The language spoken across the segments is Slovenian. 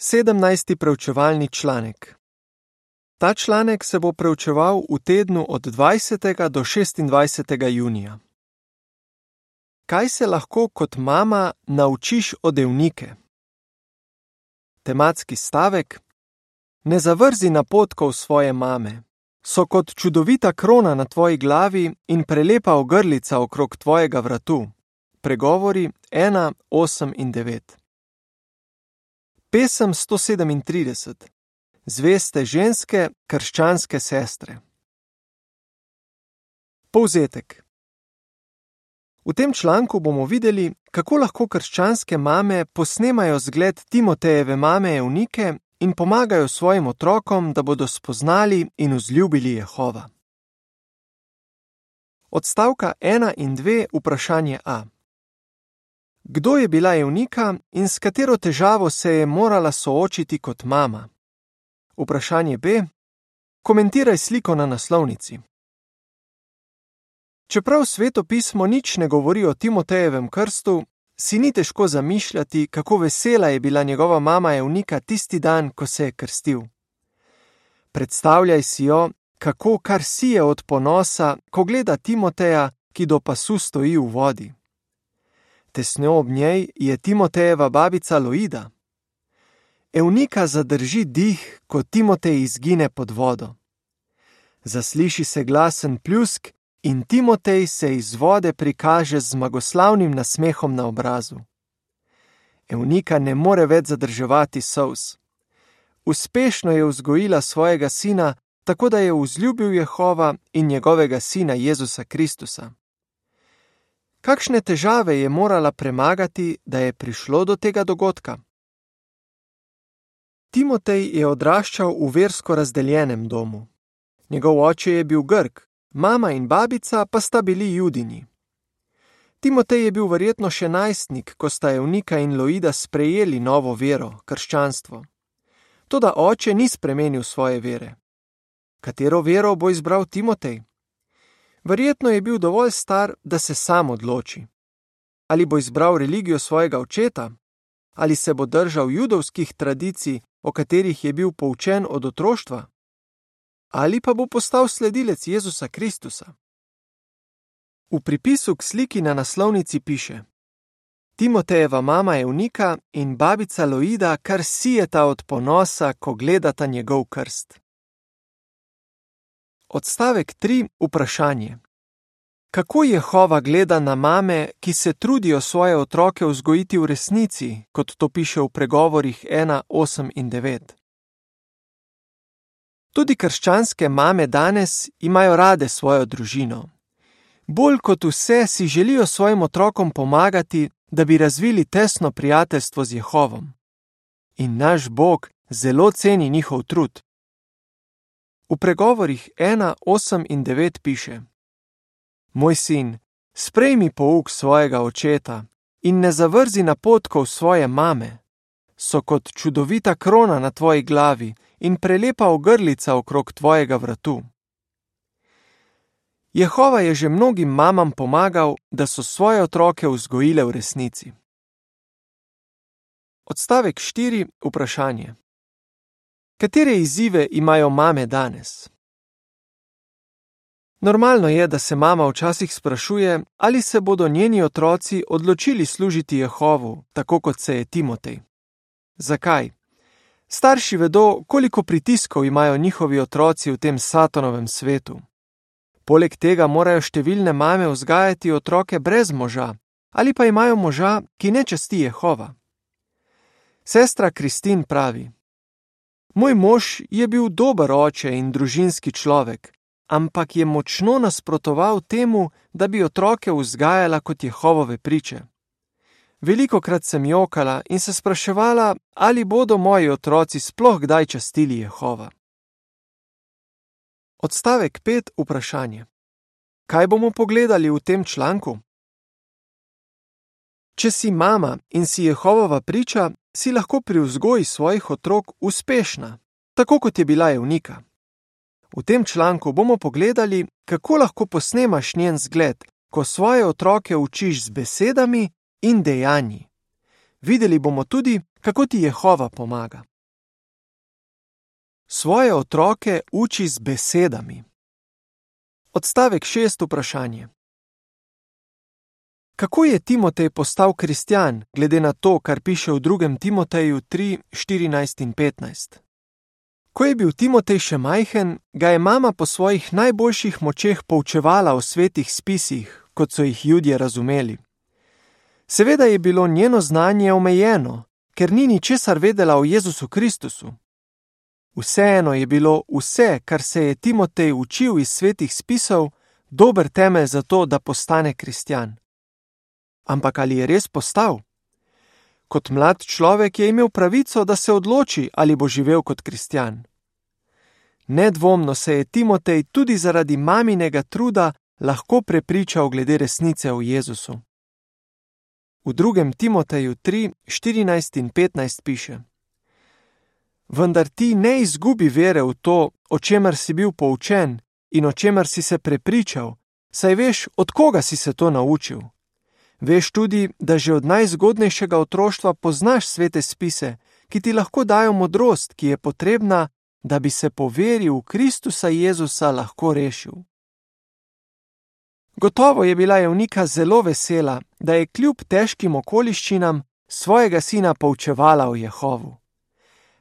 17. preučevalni članek. Ta članek se bo preučeval v tednu od 20. do 26. junija. Kaj se lahko kot mama naučiš od evnike? Tematski stavek: Ne zavrzi napotkov svoje mame, so kot čudovita krona na tvoji glavi in prelepa ogrlica okrog tvojega vratu. Pregovori 1, 8 in 9. Pesem 137: Zveste ženske, krščanske sestre. Povzetek. V tem članku bomo videli, kako lahko krščanske mame posnemajo zgled Timotejeve mame Evnike in pomagajo svojim otrokom, da bodo spoznali in vzljubili Jehova. Odstavka 1 in 2, vprašanje A. Kdo je bila Evnika in s katero težavo se je morala soočiti kot mama? Vprašanje B. Komentiraj sliko na naslovnici. Čeprav svetopismo nič ne govori o Timotejevem krstu, si ni težko zamišljati, kako vesela je bila njegova mama Evnika tisti dan, ko se je krstil. Predstavljaj si jo, kako kar si je od ponosa, ko gleda Timoteja, ki do pasu stoji v vodi. Tesno ob njej je Timotejeva babica Loida. Evnika zadrži dih, ko Timotej izgine pod vodo. Zasliši se glasen pljusk in Timotej se iz vode prikaže z zmagoslavnim nasmehom na obrazu. Evnika ne more več zadrževati sous. Uspešno je vzgojila svojega sina, tako da je vzljubil Jehova in njegovega sina Jezusa Kristusa. Kakšne težave je morala premagati, da je prišlo do tega dogodka? Timotej je odraščal v versko razdeljenem domu. Njegov oče je bil Grk, mama in babica pa sta bili judini. Timotej je bil verjetno še najstnik, ko sta Evnika in Loida sprejeli novo vero, krščanstvo. Toda oče ni spremenil svoje vere. Katero vero bo izbral Timotej? Verjetno je bil dovolj star, da se sam odloči. Ali bo izbral religijo svojega očeta, ali se bo držal judovskih tradicij, o katerih je bil poučen od otroštva, ali pa bo postal sledilec Jezusa Kristusa. V pripisu k sliki na naslovnici piše: Timotejeva mama je unika in babica Loida kar sijeta od ponosa, ko gledata njegov krst. Odstavek 3. Vprašanje. Kako Jehova gleda na mame, ki se trudijo svoje otroke vzgojiti v resnici, kot to piše v pregovorih 1, 8 in 9? Tudi krščanske mame danes imajo rade svojo družino. Bolj kot vse si želijo svojim otrokom pomagati, da bi razvili tesno prijateljstvo z Jehovom. In naš Bog zelo ceni njihov trud. V pregovorih 1, 8 in 9 piše: Moj sin, sprejmi pouk svojega očeta in ne zavrzi napotkov svoje mame. So kot čudovita krona na tvoji glavi in prelepa ogrlica okrog tvojega vratu. Jehova je že mnogim mamam pomagal, da so svoje otroke vzgojile v resnici. Odstavek 4. Vprašanje. Katere izzive imajo mame danes? Normalno je, da se mama včasih sprašuje, ali se bodo njeni otroci odločili služiti Jehovu, tako kot se je Timotej. Zakaj? Starši vedo, koliko pritiskov imajo njihovi otroci v tem satanovem svetu. Poleg tega morajo številne mame vzgajati otroke brez moža, ali pa imajo moža, ki ne časti Jehova. Sestra Kristin pravi: Moj mož je bil dober oče in družinski človek, ampak je močno nasprotoval temu, da bi otroke vzgajala kot Jehovove priče. Veliko krat sem jokala in se spraševala, ali bodo moji otroci sploh kdaj častili Jehova. Odstavek 5. Vprašanje. Kaj bomo pogledali v tem članku? Če si mama in si Jehovova priča, si lahko pri vzgoji svojih otrok uspešna, tako kot je bila Evnika. V tem članku bomo pogledali, kako lahko posnemaš njen zgled, ko svoje otroke učiš z besedami in dejanji. videli bomo tudi, kako ti Jehova pomaga. Svoje otroke uči z besedami. Odstavek šest vprašanje. Kako je Timotej postal kristjan, glede na to, kar piše v drugem Timoteju 3, 14 in 15? Ko je bil Timotej še majhen, ga je mama po svojih najboljših močeh poučevala o svetih spisih, kot so jih ljudje razumeli. Seveda je bilo njeno znanje omejeno, ker ni ničesar vedela o Jezusu Kristusu. Vseeno je bilo vse, kar se je Timotej učil iz svetih spisov, dober temelj za to, da postane kristjan. Ampak ali je res postal? Kot mlad človek je imel pravico, da se odloči, ali bo živel kot kristjan. Nedvomno se je Timotej tudi zaradi maminega truda lahko prepričal glede resnice o Jezusu. V drugem Timoteju 3, 14 in 15 piše: Vendar ti ne izgubi vere v to, o čemer si bil poučen in o čemer si se prepričal, saj veš, od koga si se to naučil. Veš tudi, da že od najzgodnejšega otroštva poznaš svete spise, ki ti lahko dajo modrost, ki je potrebna, da bi se po veri v Kristusa Jezusa lahko rešil. Gotovo je bila Javnika zelo vesela, da je kljub težkim okoliščinam svojega sina poučevala o Jehovu.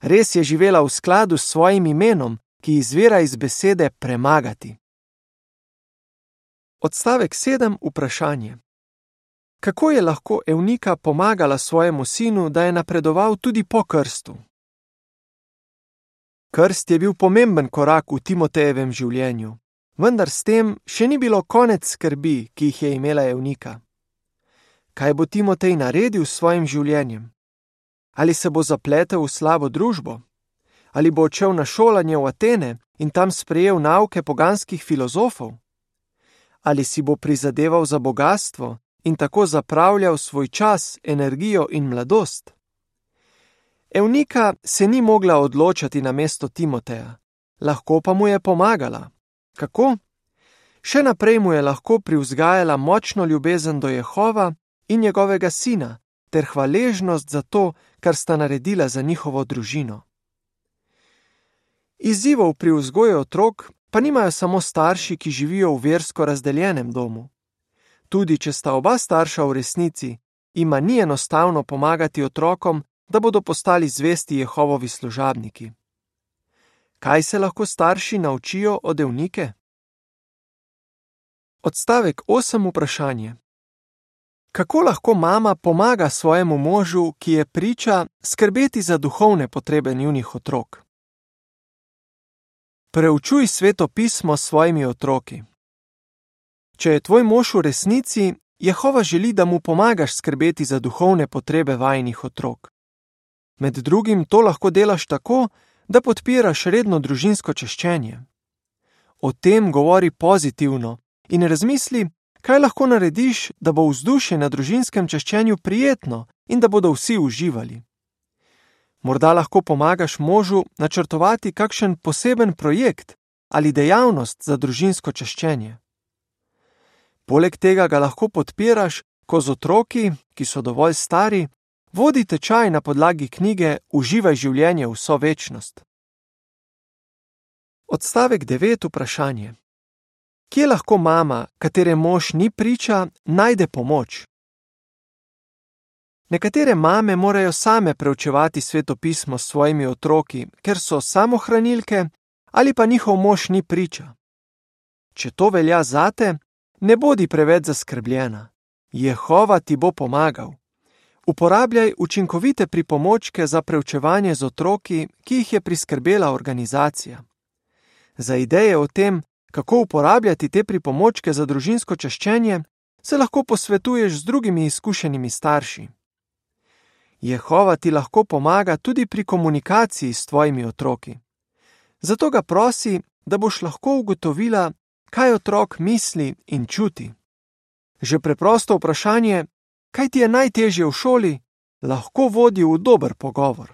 Res je živela v skladu s svojim imenom, ki izvira iz besede premagati. Odstavek 7. Vprašanje. Kako je lahko Evnika pomagala svojemu sinu, da je napredoval tudi po krstu? Krst je bil pomemben korak v Timotejevem življenju, vendar s tem še ni bilo konec skrbi, ki jih je imela Evnika. Kaj bo Timotej naredil s svojim življenjem? Ali se bo zapletel v slabo družbo? Ali bo odšel na šolanje v Atene in tam sprejel nauke poganskih filozofov? Ali si bo prizadeval za bogatstvo in tako zapravljal svoj čas, energijo in mladost? Evnika se ni mogla odločati na mesto Timoteja, lahko pa mu je pomagala. Kako? Še naprej mu je lahko privzgajala močno ljubezen do Jehova in njegovega sina, ter hvaležnost za to, kar sta naredila za njihovo družino. Izzivov pri vzgoju otrok pa nimajo samo starši, ki živijo v versko razdeljenem domu. Tudi če sta oba starša v resnici, ima ni enostavno pomagati otrokom, da bodo postali zvesti Jehovovi služabniki. Kaj se lahko starši naučijo od evnike? Odstavek 8. Vprašanje. Kako lahko mama pomaga svojemu možu, ki je priča, skrbeti za duhovne potrebe njunih otrok? Preučuj sveto pismo s svojimi otroki. Če je tvoj mož v resnici, Jehova želi, da mu pomagaš skrbeti za duhovne potrebe vajnih otrok. Med drugim to lahko delaš tako, da podpiraš redno družinsko češčenje. O tem govori pozitivno in razmisli, kaj lahko narediš, da bo vzdušje na družinskem češčenju prijetno in da bodo vsi uživali. Morda lahko pomagaš možu načrtovati kakšen poseben projekt ali dejavnost za družinsko češčenje. Poleg tega ga lahko podpiraš, ko z otroki, ki so dovolj stari, vodi tečaj na podlagi knjige Uživaj življenje vso večnost. Odstavek 9. Vprašanje. Kje lahko mama, katere mož ni priča, najde pomoč? Nekatere mame morajo same preučevati svetopismo s svojimi otroki, ker so samohranilke ali pa njihov mož ni priča. Če to velja zate, ne bodi preveč zaskrbljena. Jehova ti bo pomagal. Uporabljaj učinkovite pripomočke za preučevanje z otroki, ki jih je priskrbela organizacija. Za ideje o tem, kako uporabljati te pripomočke za družinsko češčenje, se lahko posvetuješ z drugimi izkušenimi starši. Jehova ti lahko pomaga tudi pri komunikaciji s tvojimi otroki. Zato ga prosi, da boš lahko ugotovila, kaj otrok misli in čuti. Že preprosto vprašanje, kaj ti je najtežje v šoli, lahko vodi v dober pogovor.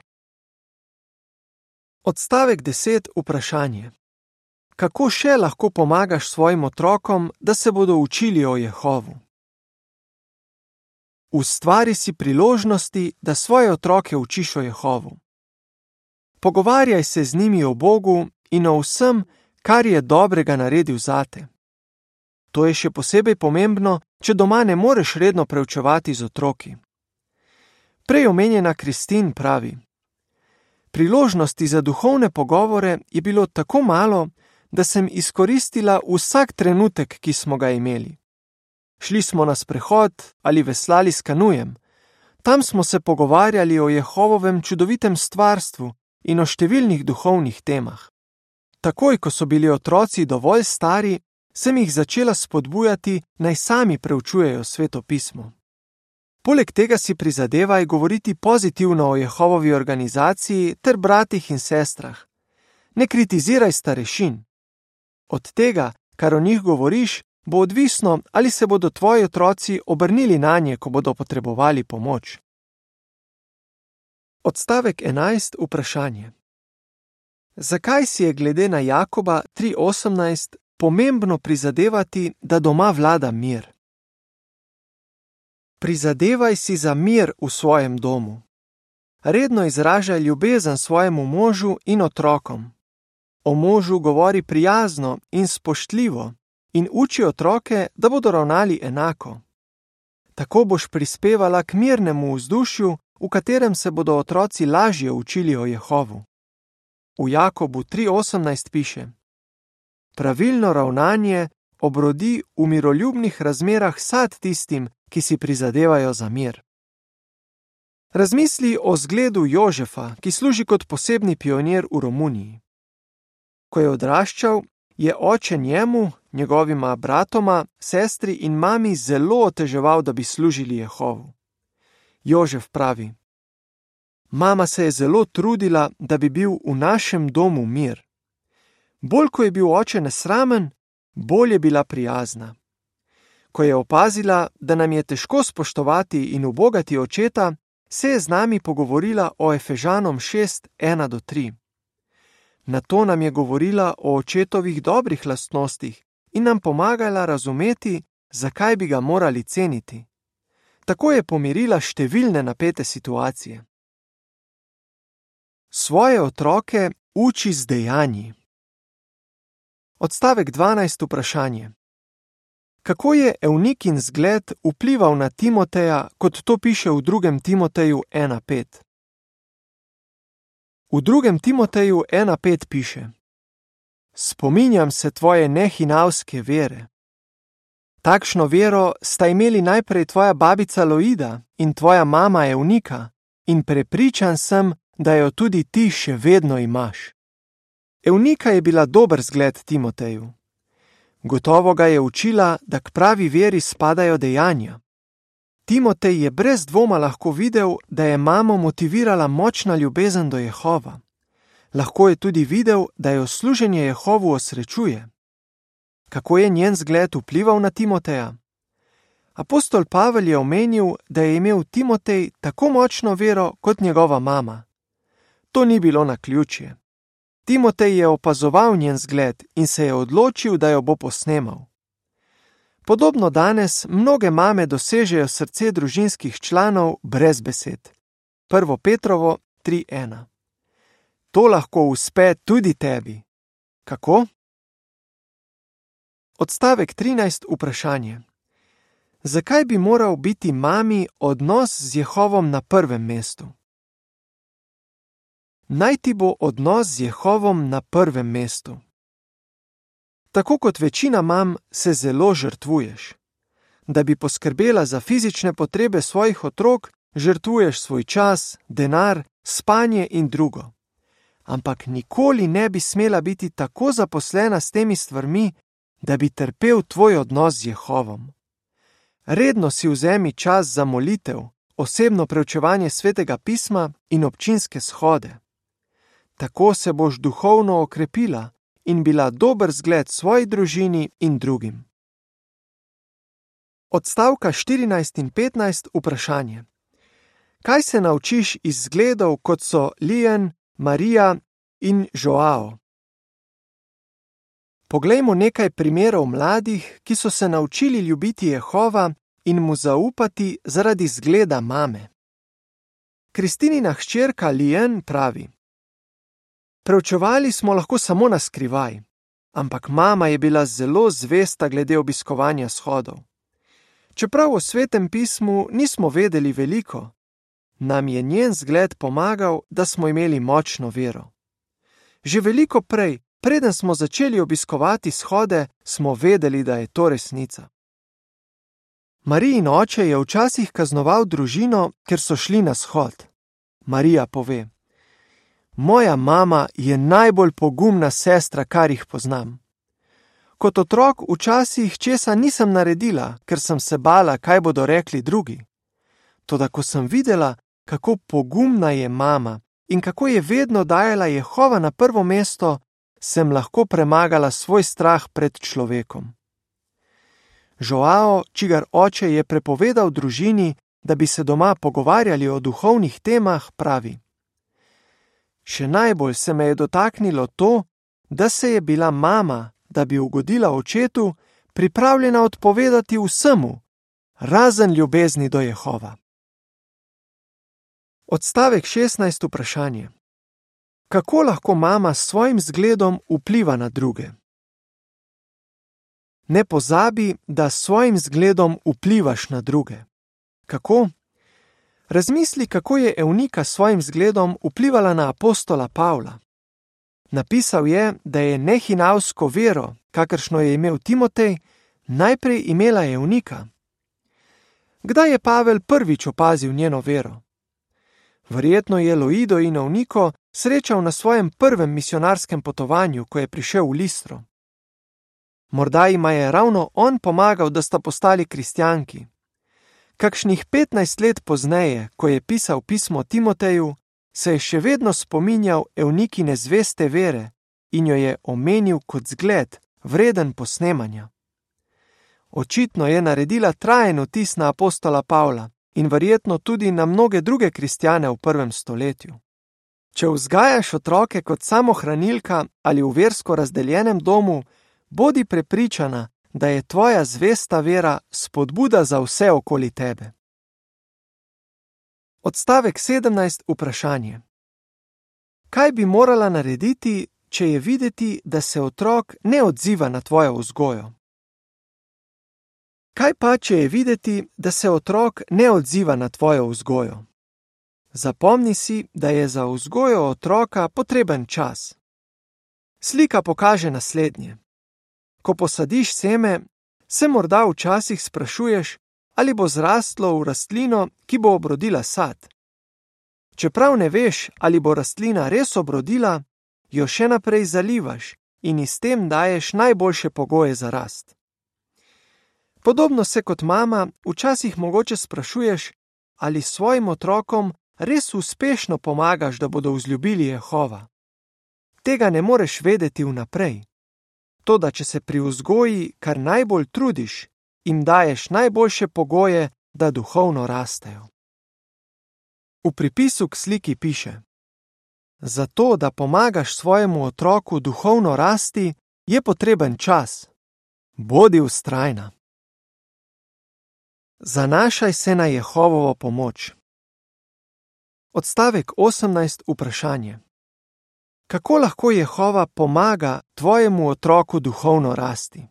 Odstavek 10. Vprašanje kako še lahko pomagaš svojim otrokom, da se bodo učili o Jehovu? ustvari si priložnosti, da svoje otroke učiš o Jehovu. Pogovarjaj se z njimi o Bogu in o vsem, kar je dobrega naredil zate. To je še posebej pomembno, če doma ne moreš redno preučevati z otroki. Prej omenjena Kristin pravi: Priložnosti za duhovne pogovore je bilo tako malo, da sem izkoristila vsak trenutek, ki smo ga imeli. Šli smo na sprehod ali veslali s kanujem. Tam smo se pogovarjali o Jehovovem čudovitem stvarstvu in o številnih duhovnih temah. Takoj, ko so bili otroci dovolj stari, sem jih začela spodbujati, naj sami preučujejo sveto pismo. Poleg tega si prizadevaj govoriti pozitivno o Jehovovi organizaciji ter bratih in sestrah. Ne kritiziraj starešin. Od tega, kar o njih govoriš, bo odvisno, ali se bodo tvoji otroci obrnili na nje, ko bodo potrebovali pomoč. Odstavek 11. Vprašanje. Zakaj si je glede na Jakoba 3:18 pomembno prizadevati, da doma vlada mir? Prizadevaj si za mir v svojem domu. Redno izražaj ljubezen svojemu možu in otrokom. O možu govori prijazno in spoštljivo, in uči otroke, da bodo ravnali enako. Tako boš prispevala k mirnemu vzdušju, v katerem se bodo otroci lažje učili o Jehovu. V Jakobu 3:18 piše: Pravilno ravnanje obrodi v miroljubnih razmerah sad tistim, ki si prizadevajo za mir. Razmisli o zgledu Jožefa, ki služi kot posebni pionir v Romuniji. Ko je odraščal, je oče njemu, njegovima bratoma, sestri in mami zelo oteževal, da bi služili Jehovu. Jožef pravi: Mama se je zelo trudila, da bi bil v našem domu mir. Bolj ko je bil oče nesramen, bolj je bila prijazna. Ko je opazila, da nam je težko spoštovati in ubogati očeta, se je z nami pogovorila o Efežanom 6:1-3. Na to nam je govorila o očetovih dobrih lastnostih in nam pomagala razumeti, zakaj bi ga morali ceniti. Tako je pomirila številne napete situacije. Svoje otroke uči z dejanji. Odstavek 12. Vprašanje. Kako je Evnikin zgled vplival na Timoteja, kot to piše v 2. Timoteju 1:5? V 2. Timoteju 1:5 piše: Spominjam se tvoje nehinavske vere. Takšno vero sta imeli najprej tvoja babica Loida in tvoja mama Evnika, in prepričan sem, da jo tudi ti še vedno imaš. Evnika je bila dober zgled Timoteju. Gotovo ga je učila, da k pravi veri spadajo dejanja. Timotej je brez dvoma lahko videl, da je mamo motivirala močna ljubezen do Jehova. Lahko je tudi videl, da jo služenje Jehovu osrečuje. Kako je njen zgled vplival na Timoteja? Apostol Pavel je omenil, da je imel Timotej tako močno vero kot njegova mama. To ni bilo na ključje. Timotej je opazoval njen zgled in se je odločil, da jo bo posnemal. Podobno danes mnoge mame dosežejo srce družinskih članov brez besed. 1. Petrovo 3:1. To lahko uspe tudi tebi. Kako? Odstavek 13. Vprašanje. Zakaj bi moral biti mami odnos z Jehovom na prvem mestu? Naj ti bo odnos z Jehovom na prvem mestu. Tako kot večina mam, se zelo žrtvuješ. Da bi poskrbela za fizične potrebe svojih otrok, žrtvuješ svoj čas, denar, spanje in drugo. Ampak nikoli ne bi smela biti tako zaposlena s temi stvarmi, da bi trpel tvoj odnos z Jehovom. Redno si vzemi čas za molitev, osebno preučevanje svetega pisma in občinske shode. Tako se boš duhovno okrepila in bila dober zgled svoji družini in drugim. Odstavka 14 in 15 vprašanje. Kaj se naučiš iz zgledov, kot so Lijan, Marija in Joao? Poglejmo nekaj primerov mladih, ki so se naučili ljubiti Jehova in mu zaupati zaradi zgleda mame. Kristinina hčerka Lien pravi: Preučevali smo lahko samo na skrivaj, ampak mama je bila zelo zvesta glede obiskovanja shodov. Čeprav o svetem pismu nismo vedeli veliko, nam je njen zgled pomagal, da smo imeli močno vero. Že veliko prej, preden smo začeli obiskovati shode, smo vedeli, da je to resnica. Marijin oče je včasih kaznoval družino, ker so šli na shod. Marija pove: Moja mama je najbolj pogumna sestra, kar jih poznam. Kot otrok včasih česa nisem naredila, ker sem se bala, kaj bodo rekli drugi. Toda, ko sem videla, kako pogumna je mama in kako je vedno dajala Jehova na prvo mesto, sem lahko premagala svoj strah pred človekom. Joao, čigar oče je prepovedal družini, da bi se doma pogovarjali o duhovnih temah, pravi: Še najbolj se me je dotaknilo to, da se je bila mama, da bi ugodila očetu, pripravljena odpovedati vsemu, razen ljubezni do Jehova. Odstavek 16. vprašanje: Kako lahko mama s svojim zgledom vpliva na druge? Ne pozabi, da s svojim zgledom vplivaš na druge. Kako? Razmisli, kako je Evnika s svojim zgledom vplivala na apostola Pavla. Napisal je, da je nehinavsko vero, kakršno je imel Timotej, najprej imela Evnika. Kdaj je Pavel prvič opazil njeno vero? Verjetno je Loido in Evniko srečal na svojem prvem misionarskem potovanju, ko je prišel v Listro. Morda jima je ravno on pomagal, da sta postali kristjanki. Kakšnih 15 let pozneje, ko je pisal pismo Timoteju, se je še vedno spominjal Evnikine zveste vere in jo je omenil kot zgled, vreden posnemanja. Očitno je naredila trajen vtis na apostola Pavla in verjetno tudi na mnoge druge kristjane v prvem stoletju. Če vzgajaš otroke kot samohranilka ali v versko razdeljenem domu, bodi prepričana, da je tvoja zvesta vera spodbuda za vse okoli tebe. Odstavek 17. Vprašanje. Kaj bi morala narediti, če je videti, da se otrok ne odziva na tvojo vzgojo? Kaj pa, če je videti, da se otrok ne odziva na tvojo vzgojo? Zapomni si, da je za vzgojo otroka potreben čas. Slika pokaže naslednje. Ko posadiš seme, se morda včasih sprašuješ, ali bo zrastlo v rastlino, ki bo obrodila sad. Čeprav ne veš, ali bo rastlina res obrodila, jo še naprej zalivaš in s tem daješ najboljše pogoje za rast. Podobno se kot mama včasih mogoče sprašuješ, ali svojim otrokom res uspešno pomagaš, da bodo vzljubili Jehova. Tega ne moreš vedeti vnaprej. Toda, če se pri vzgoji kar najbolj trudiš, jim daješ najboljše pogoje, da duhovno rastejo. V pripisu k sliki piše: Zato, da pomagaš svojemu otroku duhovno rasti, je potreben čas. Bodi ustrajna. Zanašaj se na Jehovovo pomoč. Odstavek 18. Vprašanje. Kako lahko Jehova pomaga tvojemu otroku duhovno rasti?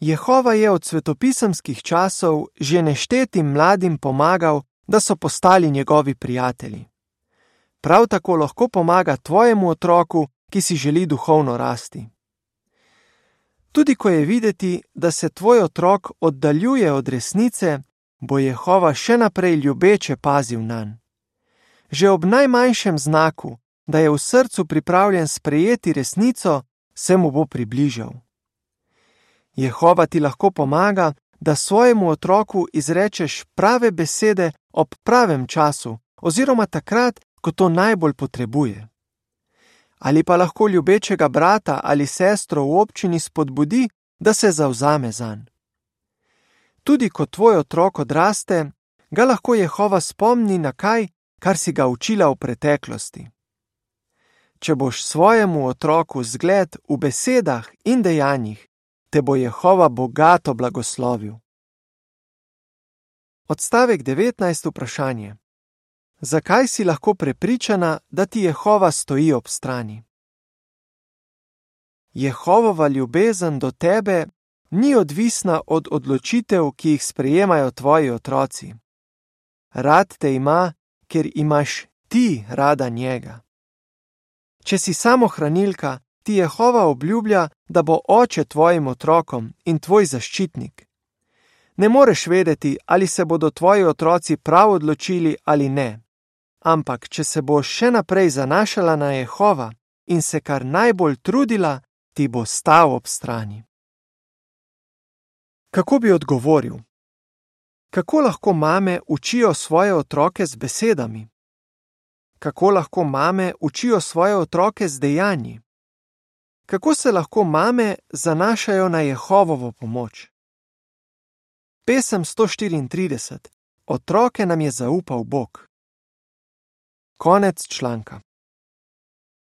Jehova je od svetopisemskih časov že neštetim mladim pomagal, da so postali njegovi prijatelji. Prav tako lahko pomaga tvojemu otroku, ki si želi duhovno rasti. Tudi ko je videti, da se tvoj otrok oddaljuje od resnice, bo Jehova še naprej ljubeče pazil na njega. Že ob najmanjšem znaku, da je v srcu pripravljen sprejeti resnico, se mu bo približal. Jehova ti lahko pomaga, da svojemu otroku izrečeš prave besede ob pravem času, oziroma takrat, ko to najbolj potrebuje. Ali pa lahko ljubečega brata ali sestro v občini spodbudi, da se zauzame za njega. Tudi ko tvoj otrok odraste, ga lahko Jehova spomni na kaj, kar si ga učila v preteklosti. Če boš svojemu otroku zgled v besedah in dejanjih, te bo Jehova bogato blagoslovil. Odstavek 19. vprašanje. Zakaj si lahko prepričana, da ti Jehova stoji ob strani? Jehovova ljubezen do tebe ni odvisna od odločitev, ki jih sprejemajo tvoji otroci. Rad te ima, ker imaš ti rada njega. Če si samo hranilka, ti Jehova obljublja, da bo oče tvojim otrokom in tvoj zaščitnik. Ne moreš vedeti, ali se bodo tvoji otroci prav odločili ali ne. Ampak, če se boš še naprej zanašala na Jehova in se kar najbolj trudila, ti bo stal ob strani. Kako bi odgovoril? Kako lahko mame učijo svoje otroke z besedami? Kako lahko mame učijo svoje otroke z dejanji? Kako se lahko mame zanašajo na Jehovovo pomoč? Pesem 134: Otroke nam je zaupal Bog. Konec članka.